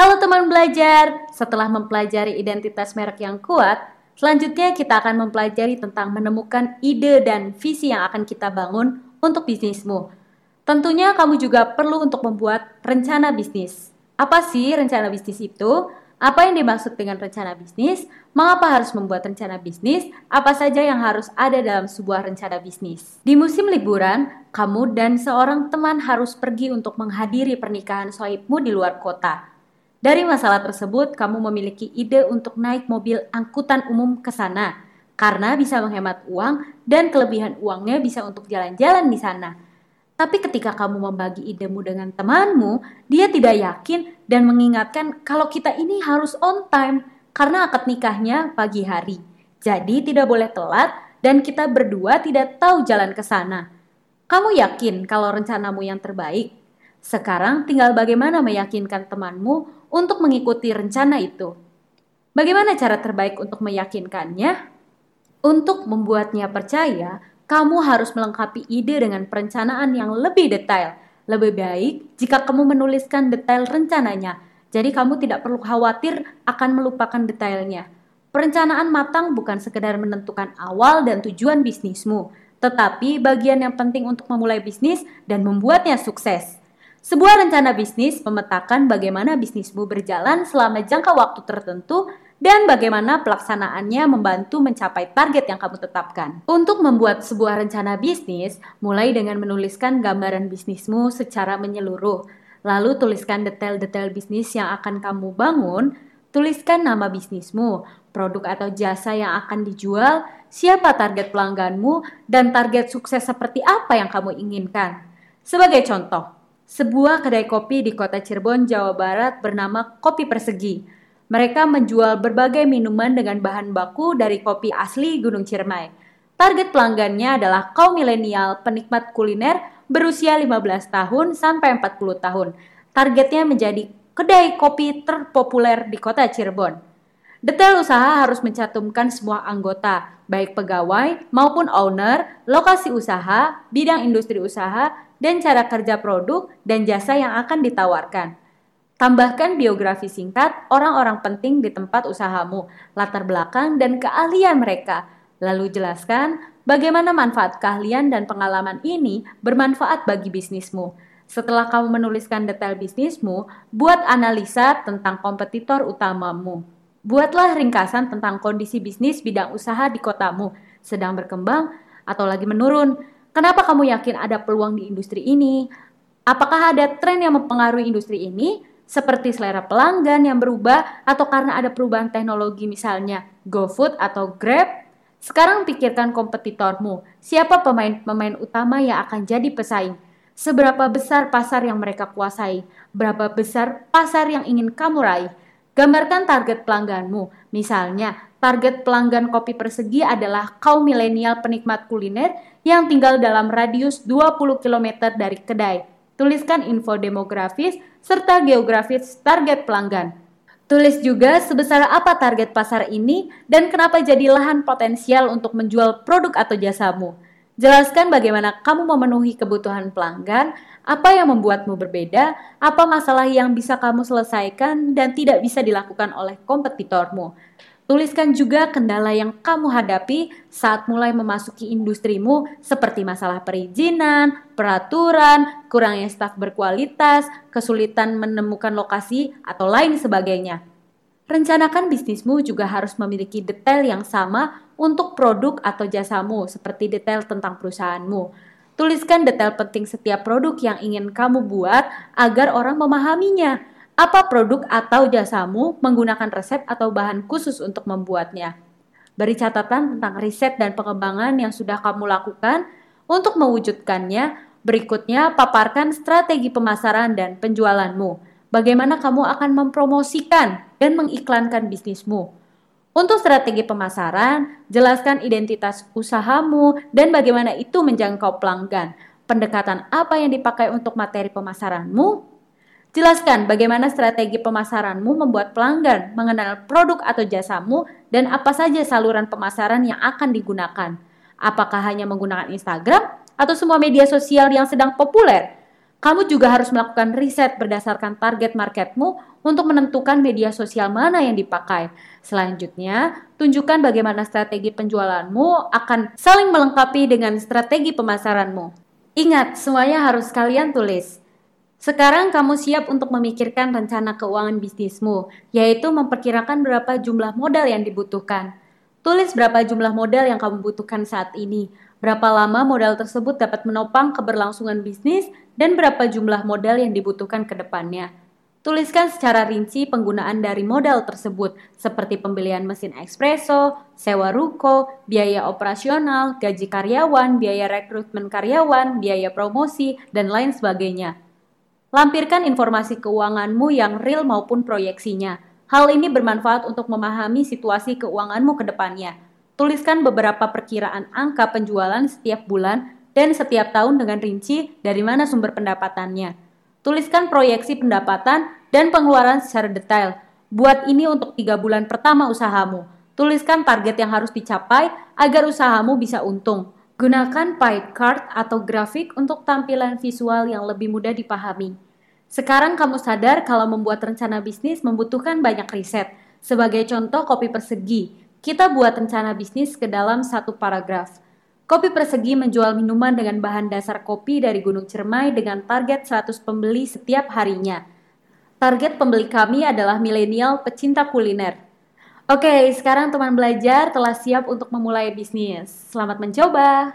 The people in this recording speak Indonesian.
Halo teman belajar, setelah mempelajari identitas merek yang kuat, selanjutnya kita akan mempelajari tentang menemukan ide dan visi yang akan kita bangun untuk bisnismu. Tentunya kamu juga perlu untuk membuat rencana bisnis. Apa sih rencana bisnis itu? Apa yang dimaksud dengan rencana bisnis? Mengapa harus membuat rencana bisnis? Apa saja yang harus ada dalam sebuah rencana bisnis? Di musim liburan, kamu dan seorang teman harus pergi untuk menghadiri pernikahan sohibmu di luar kota. Dari masalah tersebut, kamu memiliki ide untuk naik mobil angkutan umum ke sana karena bisa menghemat uang dan kelebihan uangnya bisa untuk jalan-jalan di sana. Tapi ketika kamu membagi idemu dengan temanmu, dia tidak yakin dan mengingatkan kalau kita ini harus on time karena akad nikahnya pagi hari. Jadi tidak boleh telat dan kita berdua tidak tahu jalan ke sana. Kamu yakin kalau rencanamu yang terbaik? Sekarang tinggal bagaimana meyakinkan temanmu untuk mengikuti rencana itu. Bagaimana cara terbaik untuk meyakinkannya? Untuk membuatnya percaya, kamu harus melengkapi ide dengan perencanaan yang lebih detail. Lebih baik jika kamu menuliskan detail rencananya, jadi kamu tidak perlu khawatir akan melupakan detailnya. Perencanaan matang bukan sekedar menentukan awal dan tujuan bisnismu, tetapi bagian yang penting untuk memulai bisnis dan membuatnya sukses. Sebuah rencana bisnis memetakan bagaimana bisnismu berjalan selama jangka waktu tertentu dan bagaimana pelaksanaannya membantu mencapai target yang kamu tetapkan. Untuk membuat sebuah rencana bisnis, mulai dengan menuliskan gambaran bisnismu secara menyeluruh. Lalu tuliskan detail-detail bisnis yang akan kamu bangun, tuliskan nama bisnismu, produk atau jasa yang akan dijual, siapa target pelangganmu, dan target sukses seperti apa yang kamu inginkan. Sebagai contoh, sebuah kedai kopi di kota Cirebon, Jawa Barat bernama Kopi Persegi mereka menjual berbagai minuman dengan bahan baku dari kopi asli Gunung Ciremai. Target pelanggannya adalah kaum milenial penikmat kuliner berusia 15 tahun sampai 40 tahun. Targetnya menjadi kedai kopi terpopuler di kota Cirebon. Detail usaha harus mencantumkan semua anggota, baik pegawai maupun owner, lokasi usaha, bidang industri usaha, dan cara kerja produk dan jasa yang akan ditawarkan. Tambahkan biografi singkat orang-orang penting di tempat usahamu, latar belakang dan keahlian mereka. Lalu jelaskan bagaimana manfaat keahlian dan pengalaman ini bermanfaat bagi bisnismu. Setelah kamu menuliskan detail bisnismu, buat analisa tentang kompetitor utamamu. Buatlah ringkasan tentang kondisi bisnis bidang usaha di kotamu, sedang berkembang atau lagi menurun. Kenapa kamu yakin ada peluang di industri ini? Apakah ada tren yang mempengaruhi industri ini? seperti selera pelanggan yang berubah atau karena ada perubahan teknologi misalnya GoFood atau Grab. Sekarang pikirkan kompetitormu, siapa pemain-pemain utama yang akan jadi pesaing. Seberapa besar pasar yang mereka kuasai, berapa besar pasar yang ingin kamu raih. Gambarkan target pelangganmu, misalnya target pelanggan kopi persegi adalah kaum milenial penikmat kuliner yang tinggal dalam radius 20 km dari kedai. Tuliskan info demografis serta geografis target pelanggan. Tulis juga sebesar apa target pasar ini dan kenapa jadi lahan potensial untuk menjual produk atau jasamu. Jelaskan bagaimana kamu memenuhi kebutuhan pelanggan, apa yang membuatmu berbeda, apa masalah yang bisa kamu selesaikan dan tidak bisa dilakukan oleh kompetitormu. Tuliskan juga kendala yang kamu hadapi saat mulai memasuki industrimu seperti masalah perizinan, peraturan, kurangnya staf berkualitas, kesulitan menemukan lokasi, atau lain sebagainya. Rencanakan bisnismu juga harus memiliki detail yang sama untuk produk atau jasamu seperti detail tentang perusahaanmu. Tuliskan detail penting setiap produk yang ingin kamu buat agar orang memahaminya apa produk atau jasamu menggunakan resep atau bahan khusus untuk membuatnya? Beri catatan tentang riset dan pengembangan yang sudah kamu lakukan untuk mewujudkannya. Berikutnya, paparkan strategi pemasaran dan penjualanmu. Bagaimana kamu akan mempromosikan dan mengiklankan bisnismu? Untuk strategi pemasaran, jelaskan identitas usahamu dan bagaimana itu menjangkau pelanggan. Pendekatan apa yang dipakai untuk materi pemasaranmu? Jelaskan bagaimana strategi pemasaranmu membuat pelanggan mengenal produk atau jasamu dan apa saja saluran pemasaran yang akan digunakan. Apakah hanya menggunakan Instagram atau semua media sosial yang sedang populer? Kamu juga harus melakukan riset berdasarkan target marketmu untuk menentukan media sosial mana yang dipakai. Selanjutnya, tunjukkan bagaimana strategi penjualanmu akan saling melengkapi dengan strategi pemasaranmu. Ingat, semuanya harus kalian tulis. Sekarang kamu siap untuk memikirkan rencana keuangan bisnismu, yaitu memperkirakan berapa jumlah modal yang dibutuhkan. Tulis berapa jumlah modal yang kamu butuhkan saat ini, berapa lama modal tersebut dapat menopang keberlangsungan bisnis, dan berapa jumlah modal yang dibutuhkan ke depannya. Tuliskan secara rinci penggunaan dari modal tersebut, seperti pembelian mesin espresso, sewa ruko, biaya operasional, gaji karyawan, biaya rekrutmen karyawan, biaya promosi, dan lain sebagainya. Lampirkan informasi keuanganmu yang real maupun proyeksinya Hal ini bermanfaat untuk memahami situasi keuanganmu ke depannya. Tuliskan beberapa perkiraan angka penjualan setiap bulan dan setiap tahun dengan rinci dari mana sumber pendapatannya. Tuliskan proyeksi pendapatan dan pengeluaran secara detail. Buat ini untuk tiga bulan pertama usahamu. Tuliskan target yang harus dicapai agar usahamu bisa untung. Gunakan pie chart atau grafik untuk tampilan visual yang lebih mudah dipahami. Sekarang kamu sadar kalau membuat rencana bisnis membutuhkan banyak riset. Sebagai contoh kopi persegi, kita buat rencana bisnis ke dalam satu paragraf. Kopi persegi menjual minuman dengan bahan dasar kopi dari Gunung Cermai dengan target 100 pembeli setiap harinya. Target pembeli kami adalah milenial pecinta kuliner. Oke, sekarang teman belajar telah siap untuk memulai bisnis. Selamat mencoba!